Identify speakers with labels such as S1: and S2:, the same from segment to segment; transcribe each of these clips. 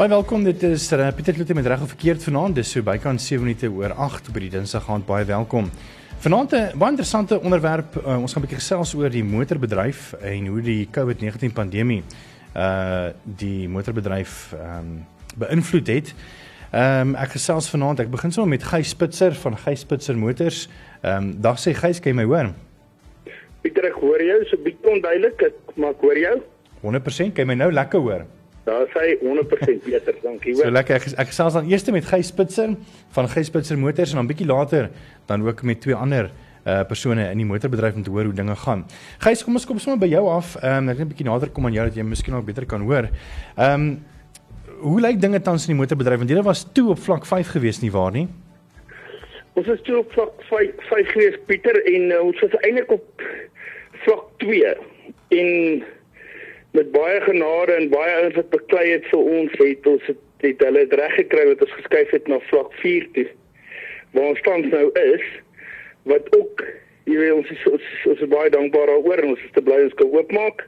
S1: Baie welkom. Dit is uh, Pieter Kloete met reg of verkeerd vanaand. Dis so bykans 7 minute oor 8 by die Dinsdag aand. Baie welkom. Vanaand 'n baie interessante onderwerp. Uh, ons gaan 'n bietjie gesels oor die motorbedryf en hoe die COVID-19 pandemie uh die motorbedryf ehm um, beïnvloed het. Ehm um, ek gesels vanaand. Ek begin sommer met Gys Spitzer van Gys Spitzer Motors. Ehm um, dag sê Gys, kan jy my hoor?
S2: Pieter, ek hoor jou so bietjie onduidelik, maar ek hoor jou.
S1: 100%, kan jy my nou lekker hoor?
S2: Daar sê 100% beter, dankie
S1: hoor. So lekker. Ek, ek gesels dan eers met Gys Spitzer van Gys Spitzer Motors en dan bietjie later dan ook met twee ander uh persone in die motorbedryf om te hoor hoe dinge gaan. Gys, kom ons kom sommer by jou af. Ehm um, ek net 'n bietjie nader kom aan jou dat jy miskien ook beter kan hoor. Ehm um, hoe lyk dinge tans in die motorbedryf? Want jy was toe op vlak 5 gewees nie waar nie?
S2: Ons is toe op vlak 5 5 gewees Pieter en uh, ons was eintlik op vlak 2 en met baie genade en baie ouens wat beklei het vir ons het ons het, het hulle het reg gekry dat ons geskuif het na vlak 4 toe waar ons tans nou is wat ook jy weet ons is ons, ons is baie dankbaar daaroor en ons is te bly ons kan oopmaak.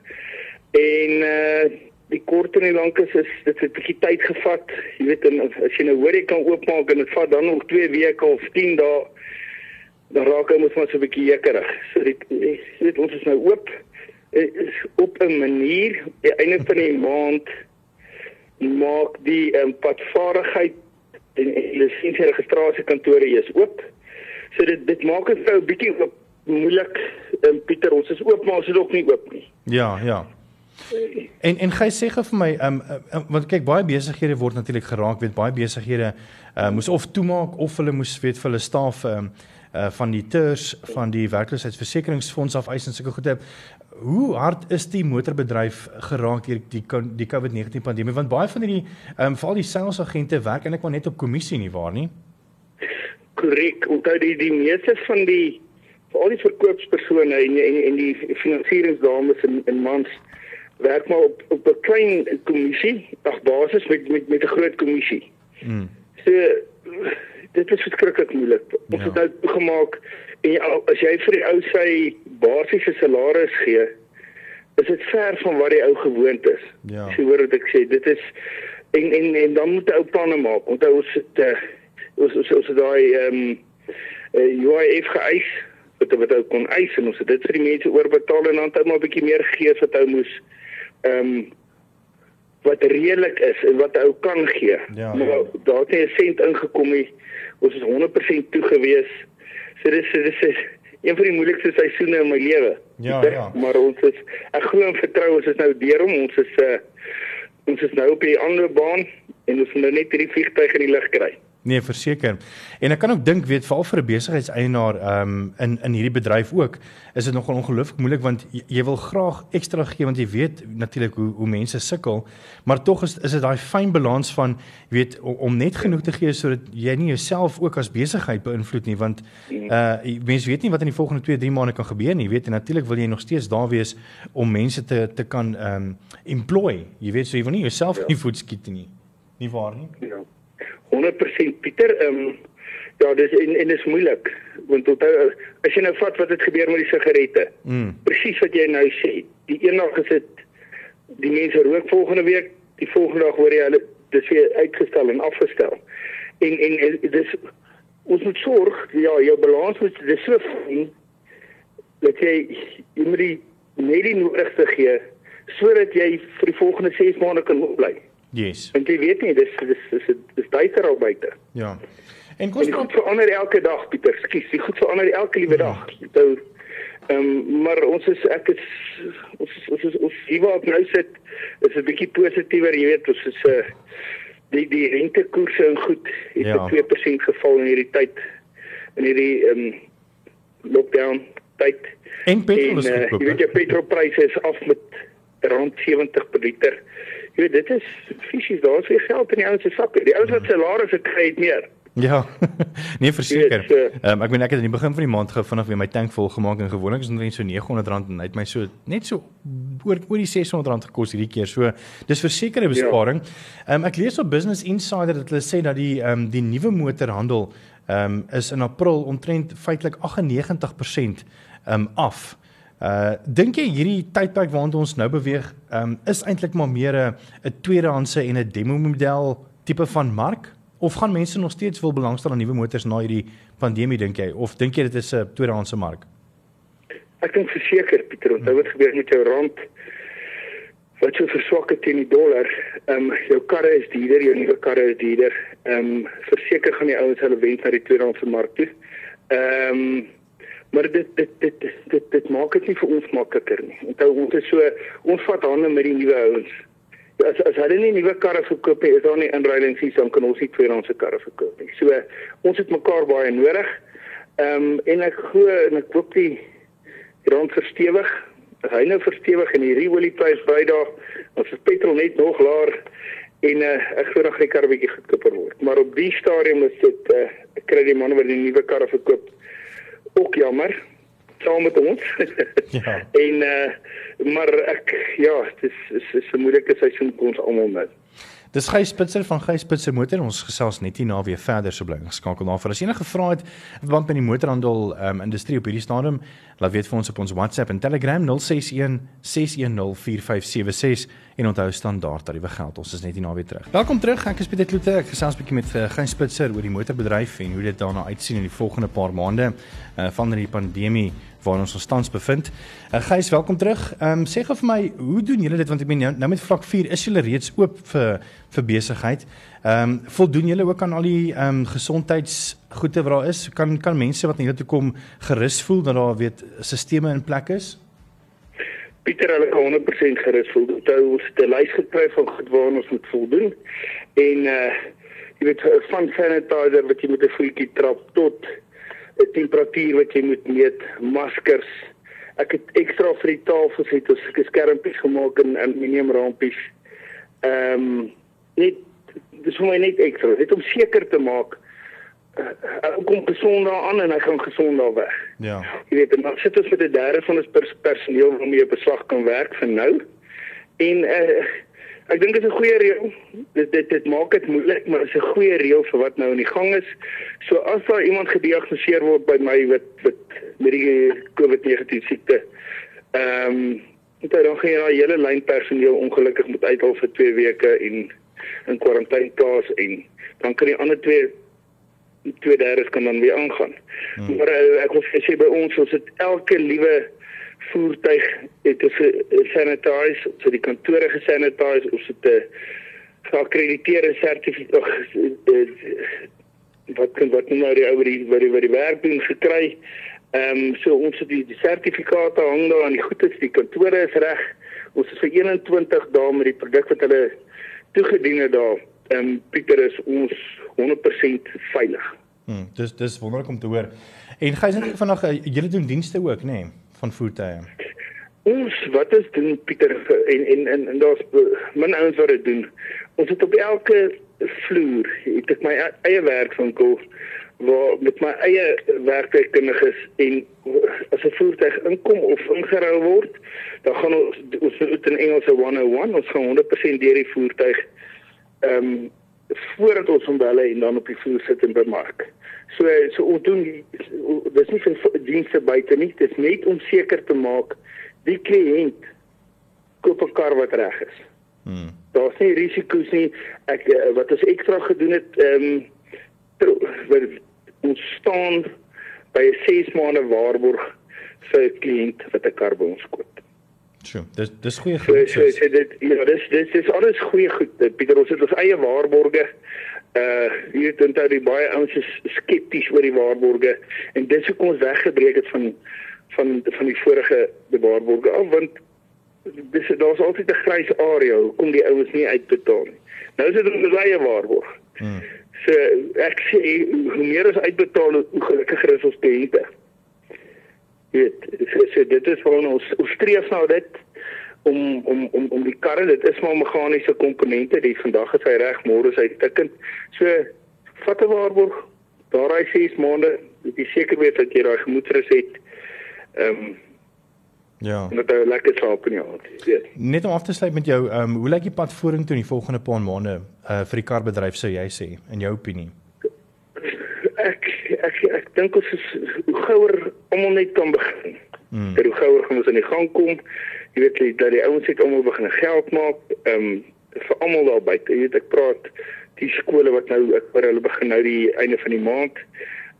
S2: En uh die kort en die lank is, is dit 'n bietjie tyd gevat jy weet en as jy nou hoor jy kan oopmaak en dit vat dan nog 2 weke of 10 dae dan raak hy mos maar so 'n bietjie jekkerig. So dit jy weet ons is nou oop. is op 'n manier die einde van die maand maak die um, padvaardigheid en lisensie registrasiekantore is oop. So dit dit maak dit nou 'n bietjie oop moeilik. Um, Pieter, ons is oop maar ons is nog nie oop nie.
S1: Ja, ja. En en gee sê vir my, um, um, want kyk baie besighede word natuurlik geraak, weet baie besighede uh, moes of toemaak of hulle moes weet vir hulle staf um, uh van die teurs van die werkloosheidsversekeringsfonds af eis en sulke goede hoe hard is die motorbedryf geraak deur die die COVID-19 pandemie? Want baie van hierdie ehm um, veral die sales agente werk eintlik maar net op kommissie nie waar nie?
S2: Korrek. Onthou die die meeste van die veral die verkoopspersone en en, en die finansieringsdames en, en mans werk maar op op 'n klein kommissie ag basis met met met 'n groot kommissie. Mm. so dit is verskriklik moeilik. Ons ja. het nou gemaak En ja, as jy vir die ou sy basiese salaris gee, is dit ver van wat die ou gewoond is. Ja. Jy hoor wat ek sê, dit is en en en dan moet jy ou planne maak. Onthou ons het uh, ons ons ons daai ehm um, uh, UIF geëis wat wat ou kon eis en ons het dit vir die mense oorbetaal en dan het ou maar 'n bietjie meer gegee wat ou moes ehm um, wat redelik is en wat ou kan gee. Ja, maar ja. daar het 'n sent ingekom nie. Ons is 100% toegewees. So dis dis is een van die moeilikste seisoene in my lewe.
S1: Ja, ja.
S2: Maar ons is ek glo en vertrou ons is nou deur hom. Ons is uh ons is nou op die ander baan en ons moet nou net hierdie vliegtuig in die lug kry.
S1: Nee, verseker. En ek kan ook dink weet veral vir 'n besigheidseienaar ehm um, in in hierdie bedryf ook, is dit nogal ongelooflik moeilik want jy, jy wil graag ekstra gee want jy weet natuurlik hoe hoe mense sukkel, maar tog is is dit daai fyn balans van jy weet om, net genoeg te gee sodat jy nie jouself ook as besigheid beïnvloed nie want uh mense weet nie wat in die volgende 2, 3 maande kan gebeur nie. Weet en natuurlik wil jy nog steeds daar wees om mense te te kan ehm um, employ. Jy weet so jy wil nie jouself ja. in die voet skiet nie. Nie waar nie?
S2: Ja. 100% Pieter. Ehm um, ja, dis en en is moeilik want onthou as jy nou vat wat het gebeur met die sigarette. Mm. Presies wat jy nou sê. Die eendag is dit die mense rook volgende week, die volgende dag hoor jy hulle dis weer uitgestel en afgestel. En en, en dis ons moet sorg, ja, jou balans moet dis so fyn dat jy jy moet die net die nodigste gee sodat jy vir die volgende 6 maande kan bly.
S1: Yes.
S2: En jy weet nie dis dis dis dis duister al buite.
S1: Ja.
S2: En kos kom verander elke dag Pieter. Skus, dit goed verander elke liewe dag. Nou ehm um, maar ons is ek is ons is, ons is, ons hier waar ek nou sit is 'n bietjie positiewer, jy weet, ons is 'n uh, eh, die die rentekoerse en goed het ja. 2% geval in hierdie tyd in hierdie ehm um, lockdown tyd.
S1: En petrol is
S2: uh, jy weet jy petrolpryse is af met rond 70 per liter. Jy weet dit is fisies daar's weer geld in die ouens se sakke. Die ouens wat salarisse kry het meer.
S1: Ja. nee verseker. Ehm um, ek meen ek het aan die begin van die maand gou vinnig weer my tank vol gemaak en gewoonlik is dit net so R900 en hy het my so net so oor oor die R600 gekos hierdie keer. So dis verseker 'n ja. besparing. Ehm ja. um, ek lees op Business Insider dat hulle sê dat die ehm um, die nuwe motorhandel ehm um, is in April omtrent feitelik 98% ehm um, af Uh dink jy hierdie tydperk waarna ons nou beweeg, um, is eintlik maar meer 'n 'n tweedehandse en 'n demo model tipe van mark of gaan mense nog steeds wil belangstel aan nuwe motors na hierdie pandemie dink jy of dink jy dit is 'n tweedehandse mark?
S2: Ek dink verseker Pieter, onthou wat gebeur met jou rand wat so verswak het teen die dollar. Ehm um, jou karre is duurder, jou nuwe karre is duurder. Ehm um, verseker gaan die ouens hulle wend na die tweedehandse mark toe. Ehm um, maar dit dit dit dit dit, maak dit nie vir ons makliker nie. Onthou ons is so ons vat hande met die nuwe ouens. As as hulle nie nuwe karre verkoop nie, is daar nie inruilings hier, dan kan ons nie tweedehandse karre verkoop nie. So ons het mekaar baie nodig. Ehm um, en ek glo en ek hoop die rand verstewig hy nou verstewig en die oliepryse by daar ons is petrol net nog laer en uh, ek glo nog die kar bietjie goedkoper word maar op die stadium is dit uh, kry die manne wat die nuwe karre verkoop ook jammer saam met ons. Ja. En uh, maar ek ja dit is is 'n moeilike seisoen vir ons almal nou
S1: Dis Gys Spitzer van Gys Spitzer Motor. Ons gesels net hier na weer verder so bly geskakel vir as enige vrae het verband met die motorhandel um, industrie op hierdie stadium, laat weet vir ons op ons WhatsApp en Telegram 061 610 4576 en onthou standaard tariewe geld. Ons is net hier na weer terug. Welkom terug. Ek is Pieter Kloete. Ek gesels 'n bietjie met uh, Gys Spitzer oor die motorbedryf en hoe dit daarna uitsien in die volgende paar maande uh, van die pandemie waar ons ons tans bevind. Uh, Gys, welkom terug. Ehm um, sê gou vir my, hoe doen julle dit want ek meen nou, nou met vlak 4 is julle reeds oop vir vir besigheid. Ehm um, voldoen julle ook aan al die ehm um, gesondheidsgoede wat daar is? Kan kan mense wat na julle toe kom gerus voel dat daar weet sisteme in plek is?
S2: Pieter, hulle kan 100% gerus voel. Dit is 'n lys gekry van goed waaraan ons moet voldoen. En uh jy weet van sanitizer wat jy met 'n voetjie trap tot 'n temperatuur wat jy moet meet, maskers. Ek het ekstra vir die tafels het ons skermpies gemaak in aluminium rampies. Ehm um, net dis vir my net ekstra, net om seker te maak uh, kom gesond daaraan en hy gaan gesond daar weg.
S1: Ja.
S2: Jy weet, dan sit ons met 'n derde van ons pers personeel waarmee op beslag kan werk vir nou. En uh Ek dink dit is 'n goeie reël. Dit dit dit maak dit moeilik, maar dit is 'n goeie reël vir wat nou in die gang is. So as daar iemand gediagnoseer word by my wat wat met die COVID-19 siekte, ehm um, dan gaan jy daai hele lyn personeel ongelukkig moet uithaal vir 2 weke en in kwarantyne plaas en dan kan die ander twee twee derdes kan dan weer aangaan. Hmm. Maar uh, ek wil sê by ons ons het elke liewe voertuig het 'n sanitize, so die kantore gesanitize of dit 'n geakkrediteerde sertifikaat wat kan wat nou die oor die wat die wat die werk doen gekry. Ehm um, so ons het die, die sertifikate hang daar aan die goedes, die kantore is reg. Ons is vir 21 dae met die produk wat hulle toegedien het daar. Ehm um, Pieter is ons 100% veilig.
S1: Hmm, dis dis wonderlik om te hoor. En gys net vanaand uh, julle doen dienste ook, nê? Nee? Van voertuie?
S2: Ons wat is doen Pieter en en en, en daar's min ouens wat dit doen. Ons het op elke vloer het ek my eie werkswinkel waar met my eie werkkundiges en as 'n voertuig inkom of ingerou word, dan gaan ons ons doen in Engels 'n 101, ons gaan 100% deur die voertuig ehm um, voordat ons hom belle en dan op die vloer sit en bemark. So so ons doen dis nie vir dienste buite nie, dis net om seker te maak die kliënt koop 'n kar wat reg is. Hmm. Daar's nie risiko's nie. Ek eh, wat ons ekstra gedoen het, ehm um, ons staan by 'n 6 maande waarborg vir 'n kliënt wat 'n kar by ons koop.
S1: Sjoe, dis dis goeie goed.
S2: So, so, so dit ja, dis dis dis alles goeie goed. Pieter, ons het ons eie waarborge uh het onthou die baie ouens is skepties oor die waarborge en dis hoekom ons weggebreek het van van van die vorige waarborge af want dis daar's altyd 'n grys area hoekom die ouens nie uitbetaal nie. Nou is dit 'n baie waarborg. Hmm. So ek sê hoe meer as uitbetaal hoe gelukkiger is ons kliënte. Jy weet, so, so dit is vir ons ons streef nou dit om om om om die karre dit is maar meganiese komponente die vandag is hy reg môre is hy tikkend. So vat 'n waarborg daar hy 6 maande dit is seker weet dat jy daai gemoedsrus het ehm um,
S1: ja
S2: met 'n lekker slaap in jou weet.
S1: Net om af te sluit met jou ehm um, hoe lyk die pad vorentoe in die volgende paar maande uh, vir die karbedryf sou jy sê in jou opinie?
S2: Ek ek ek dink ons is hoe gouer almal net kan begin Mm. Dat hoe gouer gaan ons in die gang kom. Jy weet jy dat die ouens net almal begin geld maak. Ehm um, vir almal daar buite. Jy weet ek praat die skole wat nou ek hoor hulle begin nou die einde van die maand.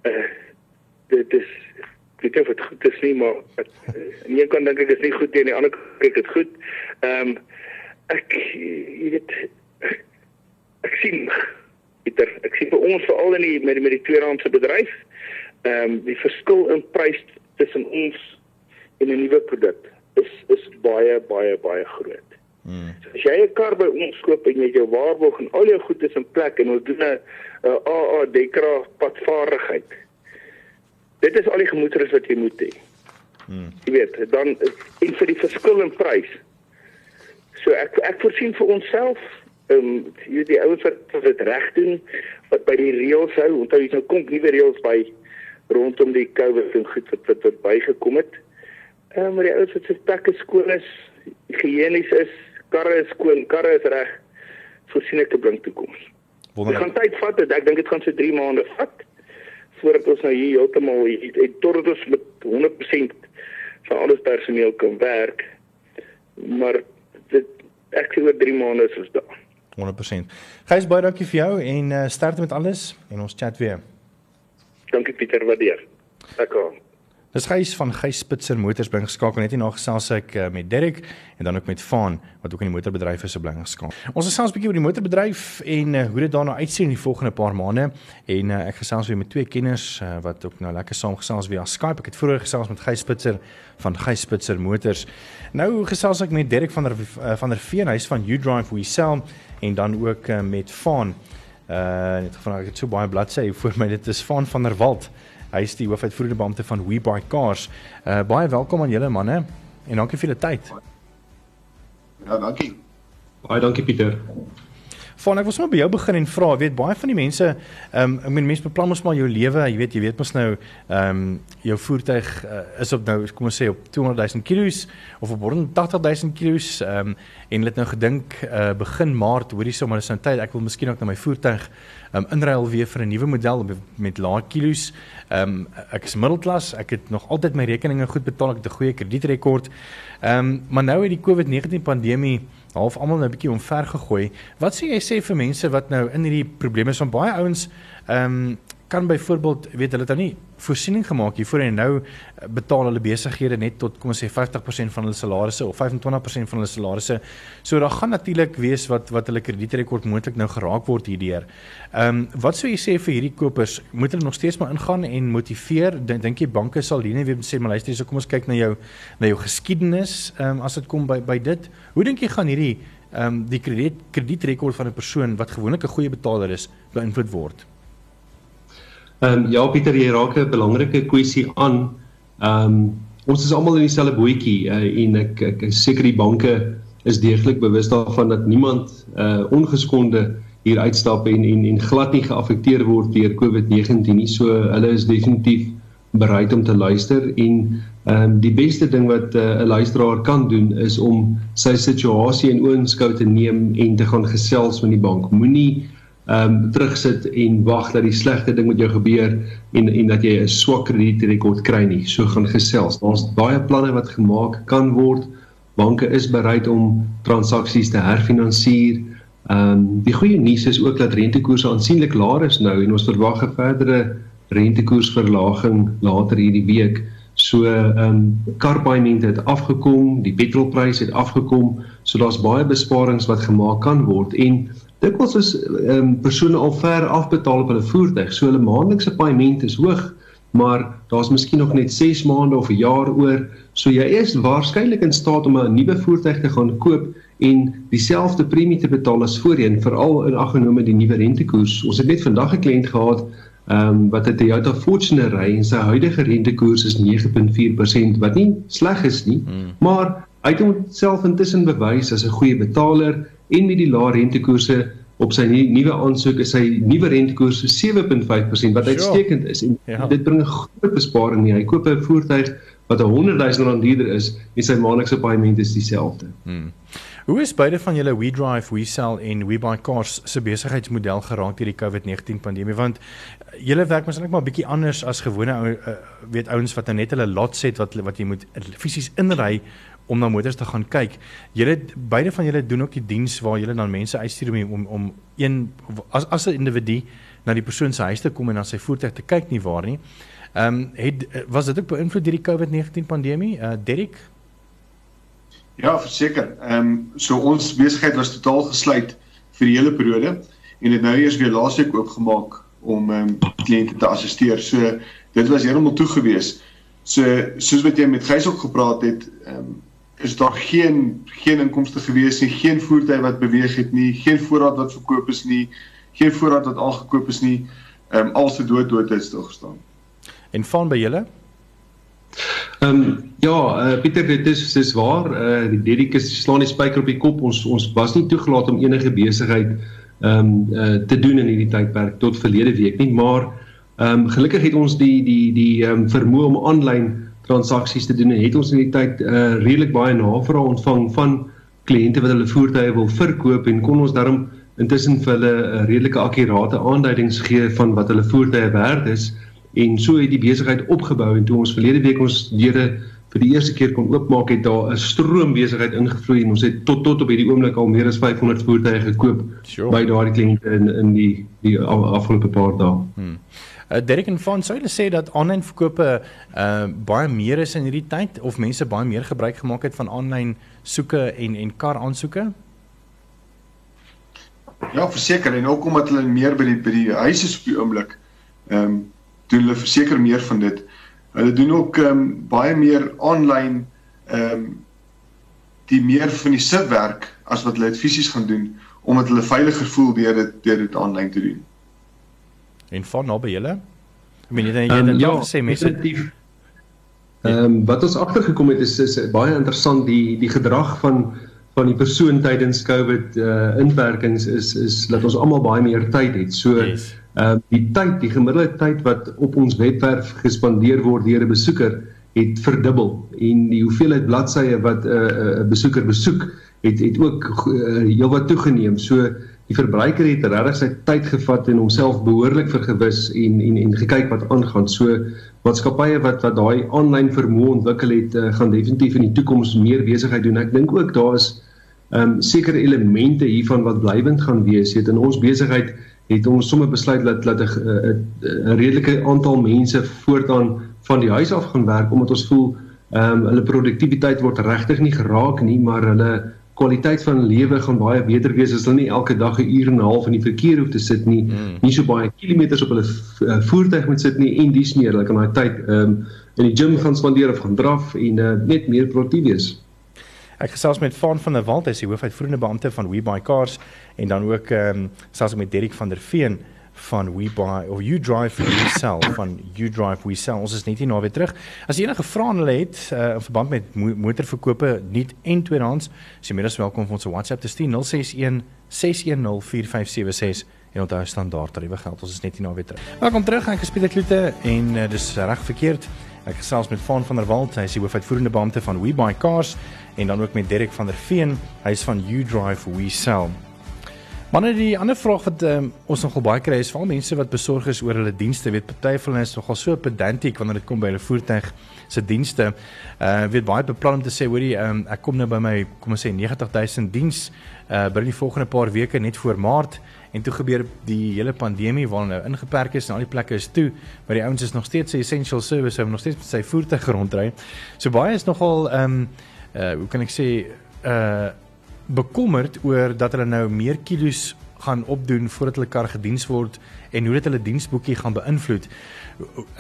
S2: Uh dit is weet of dit goed is nie, maar aan die een kant dink ek is nie goed nie, aan die ander kant kyk dit goed. Ehm um, ek jy weet ek sien Pieter, ek sien vir ons veral in die met die, met die tweedehandse bedryf, ehm um, die verskil in prys tussen ons en 'n nuwe produk is is baie baie baie groot. Hmm. So as jy 'n kar by ons koop en jy jou waarborg en al jou goed is in plek en ons doen 'n AA Dekra padvaardigheid. Dit is al die gemoedere wat jy moet hê. Hmm. Jy weet, dan en vir die verskil in prys. So ek ek voorsien vir onsself ehm um, jy die ouens wat dit reg doen wat by die reëls hou onthou jy nou kom nuwe reëls by rondom die COVID en goed wat wat, wat bygekom het. Ehm um, maar die ouens wat se plekke skoon is, higienies is, karre is skoon, karre is reg, voorsien ek 'n blink toekoms. Dit gaan tyd vat, ek dink dit gaan so 3 maande vat voordat ons nou hier heeltemal het tot ons met 100% van alles personeel kan werk. Maar dit ek sê oor 3 maande is ons daar.
S1: 100%. Gys baie dankie vir jou en uh, sterkte met alles en ons chat weer.
S2: Dankie Pieter, waardeer. Lekker.
S1: Dis Gys van Gys Spitzer Motors bring geskakel net hier na gesels ek uh, met Derek en dan ook met Van wat ook in die motorbedryf is so bly geskakel. Ons gesels 'n bietjie oor die motorbedryf en uh, hoe dit daarna uitsien in die volgende paar maande en uh, ek gesels weer met twee kenners uh, wat ook nou lekker saam gesels via Skype. Ek het vroeër gesels met Gys Spitzer van Gys Spitzer Motors. Nou gesels ek met Derek van der uh, van der Veen huis van U Drive we sell en dan ook uh, met Van uh net gevra ek het so baie bladsye voor my dit is Van van der Walt. Hy is die hoofuitvoerende beampte van We Buy Cars. Uh baie welkom aan julle manne en dankie vir julle tyd.
S3: Ja, dankie.
S4: Baie dankie Pieter.
S1: Van ek wil sommer by jou begin en vra, weet baie van die mense, ehm um, ek meen mense beplan mos maar jou lewe, jy weet jy weet mos nou ehm um, jou voertuig uh, is op nou kom ons sê op 200 000 km of op 180 000 km ehm um, en hulle het nou gedink uh, begin Maart, hoorie sommer is nou tyd, ek wil miskien ook na my voertuig ehm um, inruil weer vir 'n nuwe model met lae kilos. Ehm um, ek is middelklas, ek het nog altyd my rekeninge goed betaal, ek het 'n goeie kredietrekord. Ehm um, maar nou het die COVID-19 pandemie half almal nou 'n bietjie omver gegooi. Wat sê jy sê vir mense wat nou in hierdie probleme is van baie ouens ehm um, kan byvoorbeeld weet hulle het nou nie voorsiening gemaak hiervoor en nou eh, betaal hulle besighede net tot kom ons sê 50% van hulle salarisse of 25% van hulle salarisse. So daar gaan natuurlik wees wat wat hulle kredietrekord moontlik nou geraak word hierdeur. Ehm um, wat sou jy sê vir hierdie kopers? Moet hulle nog steeds maar ingaan en motiveer? Dink jy banke sal hier net weer sê maar luister, so kom ons kyk na jou na jou geskiedenis ehm um, as dit kom by by dit. Hoe dink jy gaan hierdie ehm um, die krediet kredietrekord van 'n persoon wat gewoonlik 'n goeie betaler is beïnvloed word?
S4: Ehm um, ja Pieter, jy raak 'n belangrike kwessie aan. Ehm um, ons is almal in dieselfde bootjie uh, en ek ek is seker die banke is deeglik bewus daarvan dat niemand uh ongeskonde hier uitstap en en en glad nie geaffekteer word deur COVID-19 nie. So hulle is definitief bereid om te luister en ehm um, die beste ding wat uh, 'n uh, luisteraar kan doen is om sy situasie in oënskou te neem en te gaan gesels met die bank. Moenie ehm um, terugsit en wag dat die slegte ding met jou gebeur en en dat jy 'n swak kredietrekord kry nie. So gaan gesels. Daar's baie planne wat gemaak kan word. Banke is bereid om transaksies te herfinansier. Ehm um, die goeie nuus is ook dat rentekoerse aansienlik laer is nou en ons verwag 'n verdere rentekoersverlaging later hierdie week. So ehm um, karpaaiemente het afgekom, die petrolprys het afgekom, so daar's baie besparings wat gemaak kan word en Dikwels is ehm um, persone al ver afbetaal op hulle voertuig. So hulle maandelikse paaiement is hoog, maar daar's miskien nog net 6 maande of 'n jaar oor. So jy is waarskynlik in staat om 'n nuwe voertuig te gaan koop en dieselfde premie te betaal as voorheen, veral in aggenome die nuwe rentekoers. Ons het net vandag 'n kliënt gehad ehm um, wat 'n Toyota Fortuner ry en sy huidige rentekoers is 9.4% wat nie sleg is nie, hmm. maar hy het homself intussen bewys as 'n goeie betaler en met die lae rentekoerse op sy nuwe aansoek is sy nuwe rentekoers so 7.5% wat uitstekend is en ja. dit bring 'n groot besparing nie. Hy koop 'n voertuig wat 'n 100 000 rand duurder is en sy maandelikse paaiement is dieselfde.
S1: Hmm. Hoe is beide van julle WeDrive, WeSell en WeBuyCars se besigheidsmodel geraak deur die COVID-19 pandemie? Want eh, julle werk mos eintlik maar bietjie anders as gewone ou uh, weet ouens wat nou net hulle lot set wat wat jy moet fisies inry om na motors te gaan kyk. Julle beide van julle doen ook die diens waar julle dan mense uitstuur om om om een as as 'n individu na die persoon se huis te kom en na sy voertuig te kyk nie waar nie. Ehm um, het was dit ook beïnvloed deur die COVID-19 pandemie? Uh Derek,
S3: Ja, verseker. Ehm um, so ons besigheid was totaal gesluit vir die hele periode en dit nou eers weer laasweek oopgemaak om ehm um, kliënte te assisteer. So dit was heeltemal toe gewees. So soos wat jy met Gys ook gepraat het, ehm um, is daar geen geen inkomste gewees nie, geen voertuie wat beweeg het nie, geen voorraad wat verkoop is nie, geen voorraad wat aangekoop is nie. Ehm um, alse dood dood het stil gestaan.
S1: En van by julle?
S4: Ehm um, ja, uh, Pieter, dit is dis waar. Uh die dedikus slaan die spyker op die kop. Ons ons was nie toegelaat om enige besigheid ehm um, uh te doen in hierdie tydperk tot verlede week nie, maar ehm um, gelukkig het ons die die die ehm um, vermoë om aanlyn transaksies te doen en het ons in die tyd uh redelik baie navrae ontvang van kliënte wat hulle voertuie wil verkoop en kon ons daarom intussen vir hulle 'n uh, redelike akkurate aanduidings gee van wat hulle voertuie werd is. En so het die besigheid opgebou en toe ons verlede week ons deure vir die eerste keer kon oopmaak het daar 'n stroom besigheid ingevloei en ons het tot tot op hierdie oomblik al meer as 500 voertuie gekoop sure. by daardie kliënte in in die die afgelope paar dae. Hmm.
S1: Uh, Derek en Van sou hulle sê dat aanlyn verkope uh baie meer is in hierdie tyd of mense baie meer gebruik gemaak het van aanlyn soeke en en kar aansoeke?
S3: Ja, verseker en ook omdat hulle meer by die by die huise is op die oomblik. Ehm um, doen hulle verseker meer van dit. Hulle doen ook ehm um, baie meer aanlyn ehm um, die meer van die sitwerk as wat hulle dit fisies gaan doen omdat hulle veiliger voel deur dit deur dit aanlyn te doen.
S1: En van naby julle? Ek meen jy het um, ja, gesê mense
S4: definitief Ehm um, wat ons agtergekom het is is baie interessant die die gedrag van van die persoon tydens COVID uh inperkings is is dat ons almal baie meer tyd het. So yes. Uh, die tyd, die gemiddelde tyd wat op ons webwerf gespandeer word deur 'n besoeker het verdubbel en die hoeveelheid bladsye wat 'n uh, uh, besoeker besoek het het ook uh, heelwat toegeneem. So die verbruiker het regtig sy tyd gevat en homself behoorlik vergewis en en en gekyk wat aangaan. So maatskappye wat wat daai aanlyn vermoë ontwikkel het, uh, gaan definitief in die toekoms meer besigheid doen. Ek dink ook daar is ehm um, sekere elemente hiervan wat blywend gaan wees. Het in ons besigheid het ons sommer besluit dat dat 'n redelike aantal mense voortaan van die huis af gaan werk omdat ons voel ehm um, hulle produktiwiteit word regtig nie geraak nie, maar hulle kwaliteit van lewe gaan baie beter wees as hulle nie elke dag 'n uur en 'n half in die verkeer hoef te sit nie, mm. nie so baie kilometers op hulle uh, voertuig moet sit nie en dis meer, hulle kan daai tyd ehm um, in die gim gaan spandeer of gaan draf en uh, net meer produktief wees.
S1: Ek gesels met Van van der Walt, hy is die hoofuitvoerende beampte van WeBuyCars en dan ook ehm um, selfs met Derek van der Veen van WeBuy of You Drive We Sell van You Drive We Sell. Ons is net hier nou weer terug. As enige vrae hulle het uh, in verband met mo motorverkope nuut en tweedehands, is jy meer as welkom om ons WhatsApp te stuur 061 610 4576 en onthou standaard tariewe geld. Ons is net hier nou weer terug. Welkom terug aan Gespiede Kloete en uh, dis reg verkeerd. Ek gesels met Van van der Walt, hy is die hoofuitvoerende beampte van WeBuyCars en dan ook met Derek van der Veen, hy is van You Drive We Sell. Maar net die ander vraag wat um, ons nogal baie kry is veral mense wat besorg is oor hulle dienste, weet party van hulle is nogal so pedantiek wanneer dit kom by hulle voertuig se dienste. Uh weet baie beplan om te sê, hoorie, um, ek kom nou by my kom ons sê 90000 diens uh binne die volgende paar weke net voor Maart en toe gebeur die hele pandemie waar nou ingeperk is en al die plekke is toe, maar die ouens is nog steeds 'n essential service, hulle nog steeds met sy voertuig rondry. So baie is nogal um, uh hoe kan ek sê uh bekommerd oor dat hulle nou meer kilos gaan opdoen voordat hulle kar gediens word en hoe dit hulle diensboekie gaan beïnvloed.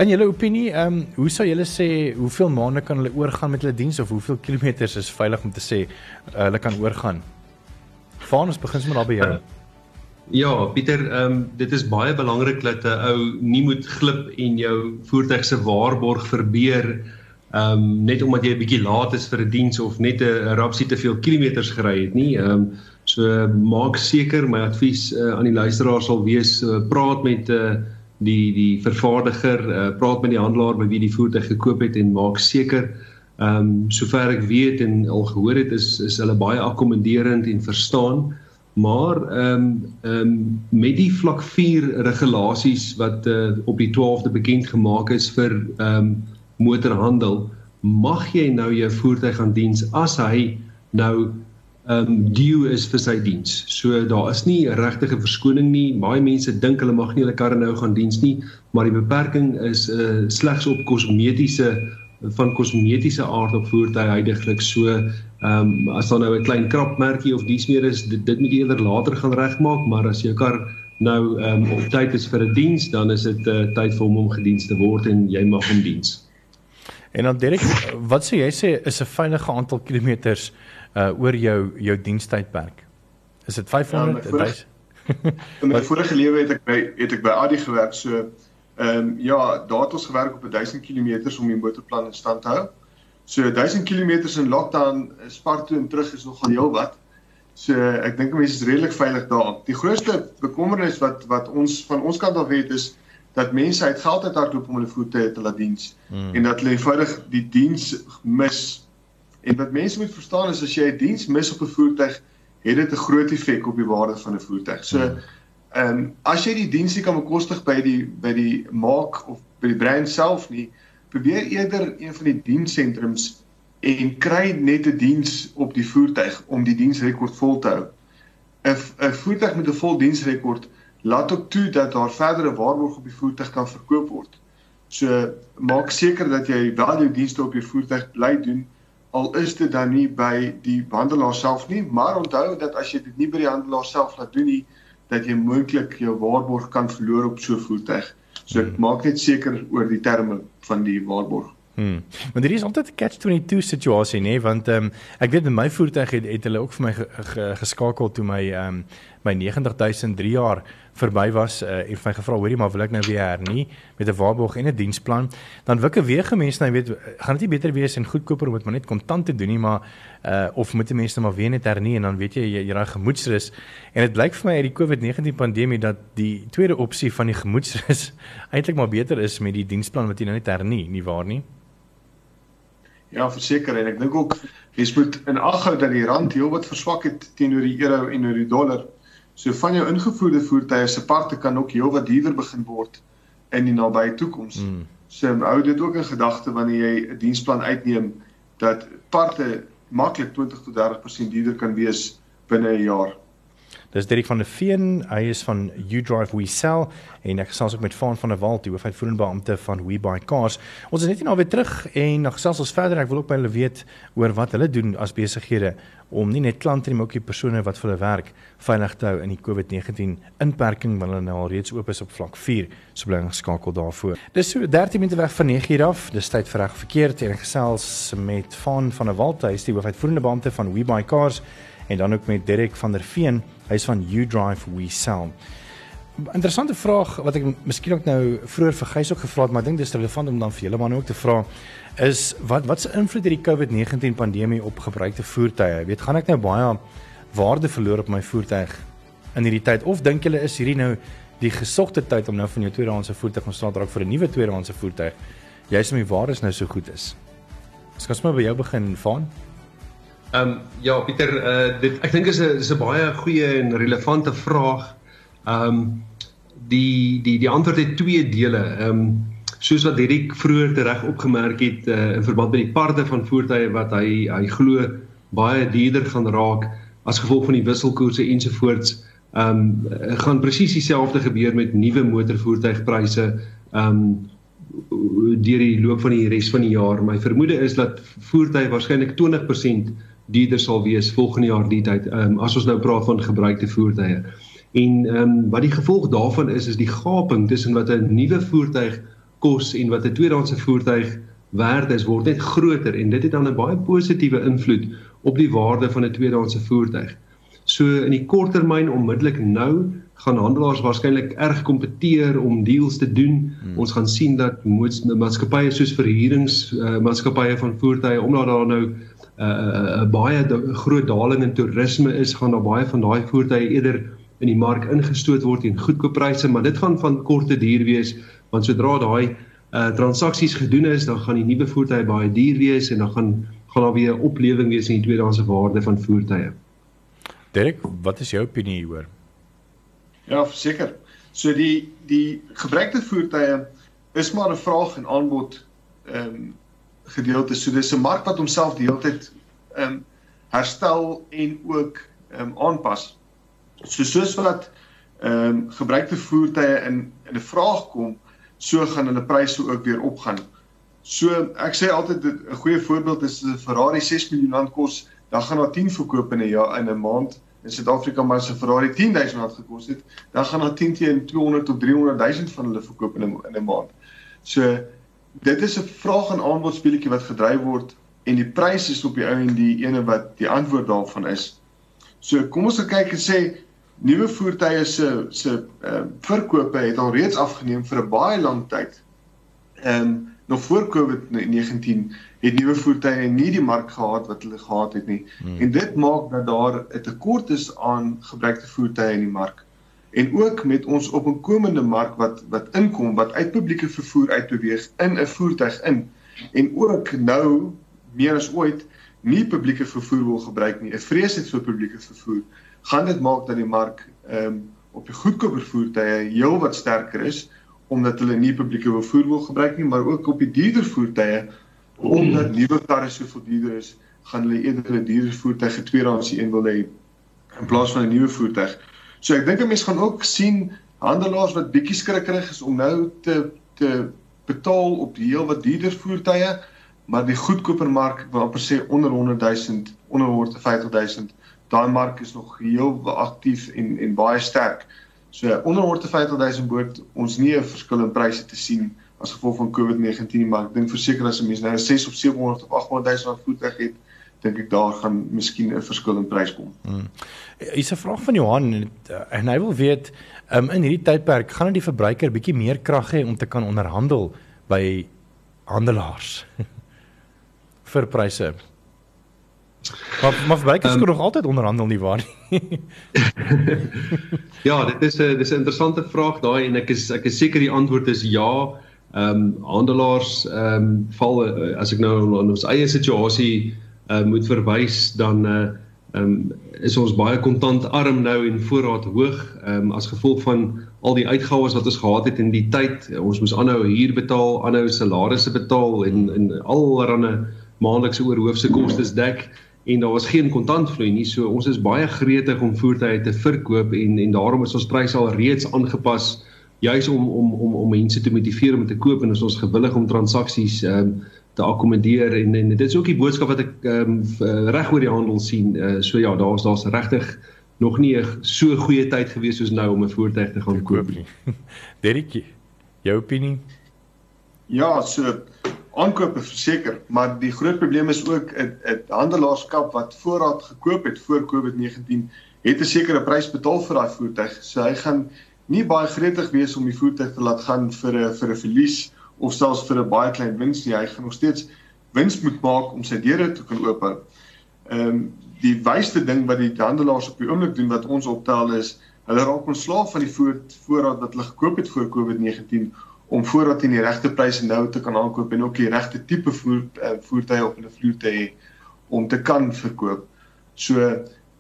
S1: In julle opinie, ehm um, hoe sou julle sê hoeveel maande kan hulle oorgaan met hulle diens of hoeveel kilometers is veilig om te sê uh, hulle kan oorgaan? Vaan ons begin sommer daar by jou.
S4: Ja, Pieter, ehm um, dit is baie belangrik dat 'n ou nie moet glip en jou voertuig se waarborg verbeur ehm um, net omdat jy 'n bietjie laat is vir 'n die diens of net 'n rapsie te veel kilometers gery het nie. Ehm um, so maak seker my advies uh, aan die luisteraars sal wees uh, praat met 'n uh, die die vervaardiger uh, praat met die handelaar by wie die voertuig gekoop het en maak seker ehm um, sover ek weet en al gehoor het is is hulle baie akkommoderend en verstaan maar ehm um, ehm um, met die vlak 4 regulasies wat uh, op die 12de bekend gemaak is vir ehm um, motorhandel mag jy nou jou voertuig aan diens as hy nou ehm um, due is vir sy diens. So daar is nie 'n regte verskoning nie. Baie mense dink hulle mag nie hulle karre nou gaan diens nie, maar die beperking is uh, slegs op kosmetiese van kosmetiese aard op voertuie heidaglik. So ehm um, as daar nou 'n klein krapmerkie of dies meer is, dit, dit moet jy eerder later gaan regmaak, maar as jou kar nou ehm um, op tyd is vir 'n diens, dan is dit uh, tyd vir hom om gediens te word en jy mag hom diens.
S1: En dan Derek, wat sê jy sê is 'n veilige aantal kilometers uh oor jou jou dienstydperk? Is dit 500? Ja,
S3: in my vorige lewe het ek by het ek by Adi gewerk, so Ehm um, ja, daar het ons gewerk op 1000 km om die motorplan in stand te hou. So 1000 km in lockdown spart toe en terug is nogal heel wat. So ek dink mense is redelik veilig daar. Die grootste bekommernis wat wat ons van ons kant af het is dat mense uit geld uit hardloop om hulle voete te laat diens hmm. en dat hulle eenvoudig die diens mis. En wat mense moet verstaan is as jy 'n diens mis op 'n voertuig, het dit 'n groot effek op die waarde van 'n voertuig. So hmm Ehm um, as jy die diens nie kan bekostig by die by die maak of by die brand self nie, probeer eerder een van die dienssentrums en kry net 'n diens op die voertuig om die diensrekord vol te hou. 'n 'n voertuig met 'n vol diensrekord laat ook toe dat daar verdere waarborg op die voertuig kan verkoop word. So maak seker dat jy wel jou dienste op jou voertuig bly doen al is dit dan nie by die handelaar self nie, maar onthou dat as jy dit nie by die handelaar self laat doen nie, dat jy moontlik jou waarborg kan verloor op so 'n voertuig. So ek hmm. maak net seker oor die terme van die waarborg.
S1: Hmm. Want hier is altyd 'n catch 22 situasie nê, want ehm um, ek weet met my voertuig het, het hulle ook vir my ge, ge, geskakel toe my ehm um, my 90000 3 jaar verby was uh, en my gevra hoorie maar wil ek nou weer hernie met 'n waarborg en 'n diensplan? Dan wikke weer gemense nou weet gaan dit nie beter wees en goedkoper om dit maar net kontant te doen nie maar uh, of moet mense nou maar weer net hernie en dan weet jy jy, jy raai gemoedsrus. En dit blyk vir my uit die COVID-19 pandemie dat die tweede opsie van die gemoedsrus eintlik maar beter is met die diensplan wat jy nou net hernie nie waar nie?
S3: Ja, verseker en ek dink ook jy moet in ag hou dat die rand heelwat verswak het teenoor die euro en oor die dollar. So van jou ingevoerde voertuie se parte kan ook heelwat duurder begin word in die nabye toekoms. Mm. So hou dit ook in gedagte wanneer jy 'n diensplan uitneem dat parte maklik 20 tot 30% duurder kan wees binne 'n jaar.
S1: Dis Dirk van der Veen, hy is van You Drive We Sell en ek gesels ook met Van van der Walt, die hoofuitvoerende beampte van We Buy Cars. Ons is net hier nou weer terug en nog gesels ons verder. Ek wil ook by hulle weet oor wat hulle doen as besighede om nie net klante nie, maar ook die persone wat vir hulle werk veilig te hou in die COVID-19 inperking wat hulle nou al reeds oop is op vlak 4. So bly geskakel daarvoor. Dis so 13 minute weg van 9 uur af. Dis tyd vir reg verkeerd en gesels met Van van der Walt, hy is die hoofuitvoerende beampte van We Buy Cars en dan ook met Derek van der Veen Hy's van You Drive We Sell. Interessante vraag wat ek miskien ook nou vroeër vir Gys ook gevra het, maar ek dink dis relevant om dan vir julle man ook te vra is wat wat se invloed het die COVID-19 pandemie op gebruikte voertuie? Jy weet, gaan ek nou baie waarde verloor op my voertuig in hierdie tyd of dink julle is hierdie nou die gesogte tyd om nou van jou tweedehandse voertuig om straat raak vir 'n nuwe tweedehandse voertuig? Jy's om die waardes nou so goed is. Gaan sommer by jou begin, Van.
S4: Ehm um, ja Pieter, uh, dit ek dink is 'n is 'n baie goeie en relevante vraag. Ehm um, die die die antwoord het twee dele. Ehm um, soos wat Dirk vroeër reg opgemerk het uh, in verband met die parte van voertuie wat hy hy glo baie duurder gaan raak as gevolg van die wisselkoerse ensovoorts. Ehm um, gaan presies dieselfde gebeur met nuwe motorvoertuigpryse. Ehm um, deur die loop van die res van die jaar. My vermoede is dat voertuie waarskynlik 20% duurder sal wees volgende jaar die tyd um, as ons nou praat van gebruikte voertuie. En ehm um, wat die gevolg daarvan is is die gaping tussen wat 'n nuwe voertuig kos en wat 'n tweedehandse voertuig werd is word net groter en dit het dan 'n baie positiewe invloed op die waarde van 'n tweedehandse voertuig. So in die kort termyn onmiddellik nou gaan handelaars waarskynlik erg kompeteer om deals te doen. Hmm. Ons gaan sien dat maatskappye soos verhuurings uh, maatskappye van voertuie omdat daar nou 'n uh, uh, baie groot daling in toerisme is, gaan daar baie van daai voertuie eerder in die mark ingestoot word teen goedkoop pryse, maar dit gaan van korte duur wees want sodra daai uh transaksies gedoen is, dan gaan die nuwe voertuie baie duur wees en dan gaan gaan daar weer 'n oplewing wees in die tweedehandse waarde van voertuie.
S1: Derek, wat is jou opinie hieroor?
S3: Ja, verseker. So die die gebruikte voertuie is maar 'n vraag en aanbod ehm um, gedeelte. So dis 'n mark wat homself die hele tyd ehm um, herstel en ook ehm um, aanpas. So soos wat ehm um, gebruikte voertuie in in 'n vraag kom, so gaan hulle pryse ook weer opgaan. So ek sê altyd 'n goeie voorbeeld is 'n Ferrari 6 miljoen rand kos, dan gaan daar 10 verkoop in 'n jaar in 'n maand in Suid-Afrika maar as 'n Ferrari 10000 rand gekos het, dan gaan daar 10 teen 200 tot 300 000 van hulle verkoop in 'n in 'n maand. So dit is 'n vraag en aanbod speletjie wat gedryf word en die pryse is op die ou en die ene wat die antwoord daarvan is. So kom ons kyk en sê nuwe voertuie se se uh, verkope het al reeds afgeneem vir 'n baie lang tyd. Ehm um, nog voor COVID-19 het nuwe voertuie nie die mark gehad wat hulle gehad het nie. Hmm. En dit maak dat daar 'n tekort is aan gebruikte voertuie in die mark. En ook met ons op 'n komende mark wat wat inkom wat uit publieke vervoer uit beweeg in 'n voertuig in en ook nou meer as ooit nie publieke vervoer wil gebruik nie. 'n Vrees het vir publieke vervoer gaan dit maak dat die mark ehm um, op die goedkoper voertuie heel wat sterker is omdat hulle nie publieke vervoer wil gebruik nie, maar ook op die duurder voertuie omdat nuwe karre soveel duurder is, gaan hulle eerder 'n duurder voertuig getweedehands een wil hê in plaas van 'n nuwe voertuig. So ek dink 'n mens gaan ook sien handelaars wat bietjie skrikkerig is om nou te te betaal op die heel wat duurder voertuie, maar die goedkoper mark, wil amper sê onder 100 000, onder 150 000, daai mark is nog heel aktief en en baie sterk. So onder 150 000 behoort ons nie 'n verskil in pryse te sien as gevolg van COVID-19 maar ek dink verseker as 'n mens nou 6 of 700 of 800 000 voertuig het dink ek daar gaan miskien 'n verskil in prys kom.
S1: Hmm. Is 'n vraag van Johan en hy wil weet um, in hierdie tydperk gaan dit die verbruiker bietjie meer krag hê om te kan onderhandel by handelaars vir pryse. Maar maar verbruikers um, kan nog altyd onderhandel nie waar nie.
S4: ja, dit is 'n dis 'n interessante vraag daai en ek is ek is seker die antwoord is ja ehm um, handelaars ehm um, val uh, as ek nou aan ons eie situasie uh, moet verwys dan uh, um, is ons baie kontantarm nou en voorraad hoog um, as gevolg van al die uitgawes wat ons gehad het in die tyd. Ons moes aanhou huur betaal aanhou salarisse betaal en en allerlei maandelikse oorhoofse kostes dek en daar was geen kontantvloei nie. So ons is baie gretig om voertuie te verkoop en en daarom is ons pryse al reeds aangepas juis om om om om mense te motiveer om te koop en ons is gewillig om transaksies ehm um, te akkommodeer en en dit is ook die boodskap wat ek ehm um, reg oor die handel sien. Uh, so ja, daar's daar's regtig nog nie 'n so goeie tyd gewees soos nou om 'n voertuig te gaan koop nie.
S1: Derrick, jou opinie?
S3: Ja, so aankope verseker, maar die groot probleem is ook 'n 'n handelaarskap wat voorraad gekoop het voor COVID-19 het 'n sekere prys betaal vir daai voertuig. So hy gaan nie baie gretig wees om die voertuig te laat gaan vir 'n vir 'n verlies of selfs vir 'n baie klein wins nie. Hy gaan nog steeds wins moet maak om sy deure te kan oop. Ehm um, die wysste ding wat die handelaars op die oomblik doen wat ons optel is, hulle raak ontslaaf van die voort, voorraad wat hulle gekoop het voor COVID-19 om voorraad teen die regte pryse nou te kan aankoop en ook die regte tipe voer, uh, voertuie op hulle vloer te hê om te kan verkoop. So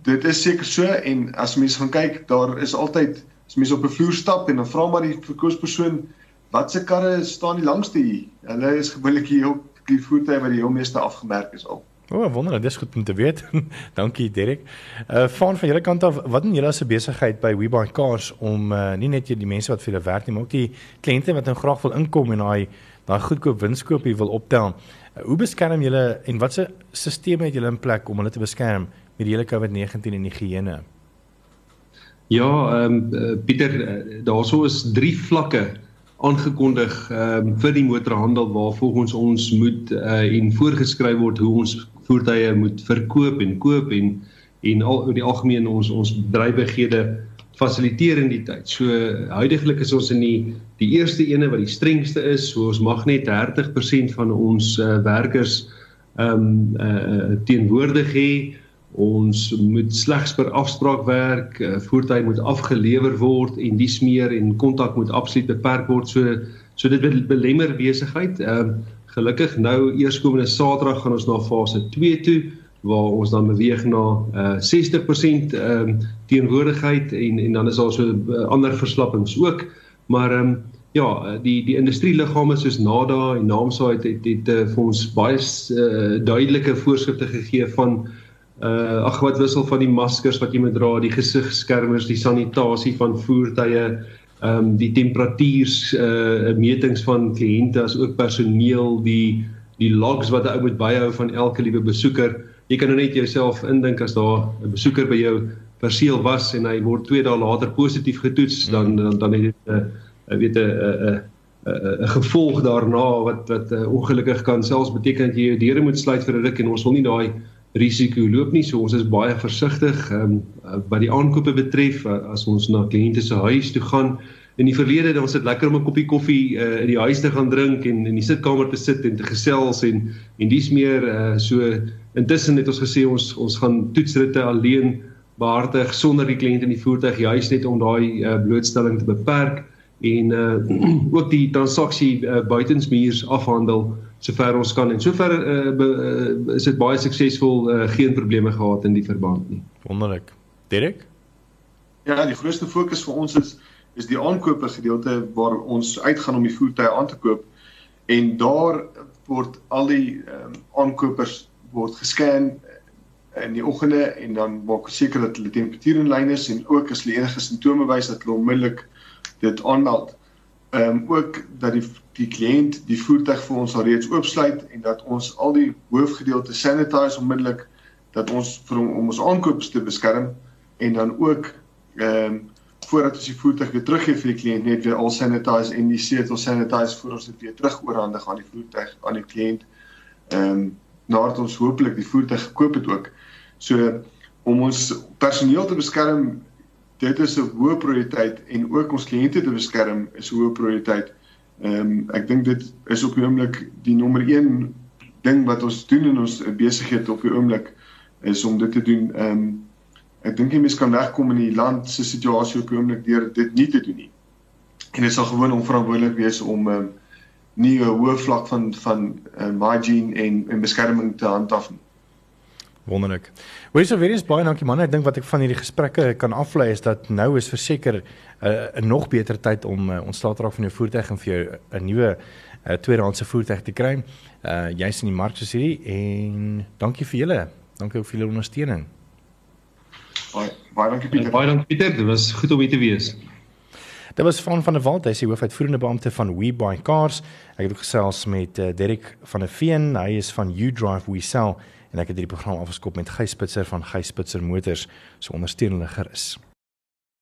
S3: dit is seker so en as mense gaan kyk, daar is altyd as mense op 'n vloer stap en dan vra maar die verkoopspersoon wat se karre staan die langste hier. Hulle is gewoonlik hier op die voertuie wat die heel meeste afgemerk is al.
S1: O, oh, wonderlik, dis goed om te weet. Dankie Derek. Uh van van julle kant af, wat doen julle as 'n besigheid by WeBuy Cars om uh nie net die mense wat vir hulle werk nie, maar ook die kliënte wat nou graag wil inkom en daai daai goedkoop winskoopie wil optel. Uh, hoe beskerm julle en watse stelsels het julle in plek om hulle te beskerm met die hele COVID-19 en die higiëne?
S4: Ja, ehm um, Pieter, eh, daarso is drie vlakke aangekondig ehm um, vir die motorhandel waar volgens ons moet uh, en voorgeskryf word hoe ons voertuie moet verkoop en koop en en al in die algemeen ons ons bedrywighede fasiliteer in die tyd. So huidigelik is ons in die die eerste ene wat die strengste is. So ons mag net 30% van ons uh, werkers ehm um, uh, teenwoordig hê Ons moet slegs per afspraak werk, uh, voertuie moet afgelewer word en dis meer en kontak moet absoluut beperk word. So so dit belemmer besigheid. Ehm uh, gelukkig nou eerskomende Saterdag gaan ons na fase 2 toe waar ons dan beweeg na uh, 60% ehm um, teenwoordigheid en en dan is daar so uh, ander verslappings ook. Maar ehm um, ja, die die industrieliggame soos NADA en NAMSA het het, het, het uh, vir ons baie uh, duidelike voorskrifte gegee van uh ag wat wissel van die maskers wat jy moet dra, die gesigskermers, die sanitasie van voertuie, ehm um, die temperatuurs uh metings van kliënte as ook personeel, die die logs wat 'n ou moet byhou van elke liewe besoeker. Jy kan nou net jouself indink as daar 'n besoeker by jou perseel was en hy word 2 dae later positief getoets, dan dan dan het dit 'n uh, weet 'n 'n 'n gevolg daarna wat wat uh, ongelukkig kan selfs beteken dat jy jou deure moet sluit vir 'n ruk en ons wil nie daai risiko loop nie. So ons is baie versigtig ehm um, wat die aankope betref as ons na kliënte se huis toe gaan. In die verlede dan ons het lekker om 'n koppie koffie uh, in die huis te gaan drink en in die sitkamer te sit en te gesels en en dis meer uh, so intussen het ons gesê ons ons gaan toetsritte alleen behartig sonder die kliënt in die voertuig juis net om daai uh, blootstelling te beperk en uh ook die transaksie uh, buitensmuurs afhandel sover ons kan en sover uh, uh, is dit baie suksesvol uh, geen probleme gehad in die verband nie.
S1: Wonderlik. Derek?
S3: Ja, die grootste fokus vir ons is is die aankope gedeelte waar ons uitgaan om die voertuie aan te koop en daar word al die um, aankopers word gescan in die oggende en dan maak seker dat hulle temperatuur in lyn is en ook as hulle enige simptome wys dat hulle onmiddellik dit aanmeld. Ehm um, ook dat die die kliënt die voertuig vir ons alreeds oopsluit en dat ons al die hoofgedeelte sanitize onmiddellik dat ons vir hom om ons aankope te beskerm en dan ook ehm um, voordat ons die voertuig weer teruggee vir die kliënt net weer al sanitize en die setel sanitize voor ons dit weer terug oorhandig aan die voertuig aan die kliënt. Ehm um, nadat ons hopelik die voertuig gekoop het ook. So om ons personeel te beskerm dit is 'n hoë prioriteit en ook ons kliënte te beskerm is 'n hoë prioriteit. Ehm um, ek dink dit is op die oomblik die nommer 1 ding wat ons doen in ons besigheid op die oomblik is om dit te doen. Ehm um, ek dink jy mens kan wegkom in die land se situasie op die oomblik deur dit nie te doen nie. En dit sal gewoon onverantwoordelik wees om ehm um, nie 'n hoë vlak van van uh, hygiene en en beskerming te handhaaf nie.
S1: Wonderlik. Hoorie so weer eens baie dankie man. Ek dink wat ek van hierdie gesprekke kan aflei is dat nou is verseker eh, 'n uh, nog beter tyd om uh, ontslae te raak van jou voertuig en vir jou 'n nuwe uh, tweedehandse voertuig te kry. Uh jy's in die mark soos hierdie en dankie vir julle. Dankie ook vir julle ondersteuning.
S3: Baie baie dankie Pieter.
S4: Baie dankie Pieter. Dit was goed om hier te wees.
S1: Dit was van van der Walt, hy is die hoofuitvoerende beampte van We Buy Cars. Ek het ook gesels met uh, Derek van der Veen, hy is van You Drive We Sell en ek het hierdie program afgeskop met Gys Spitzer van Gys Spitzer Motors, so ondersteunende gerus.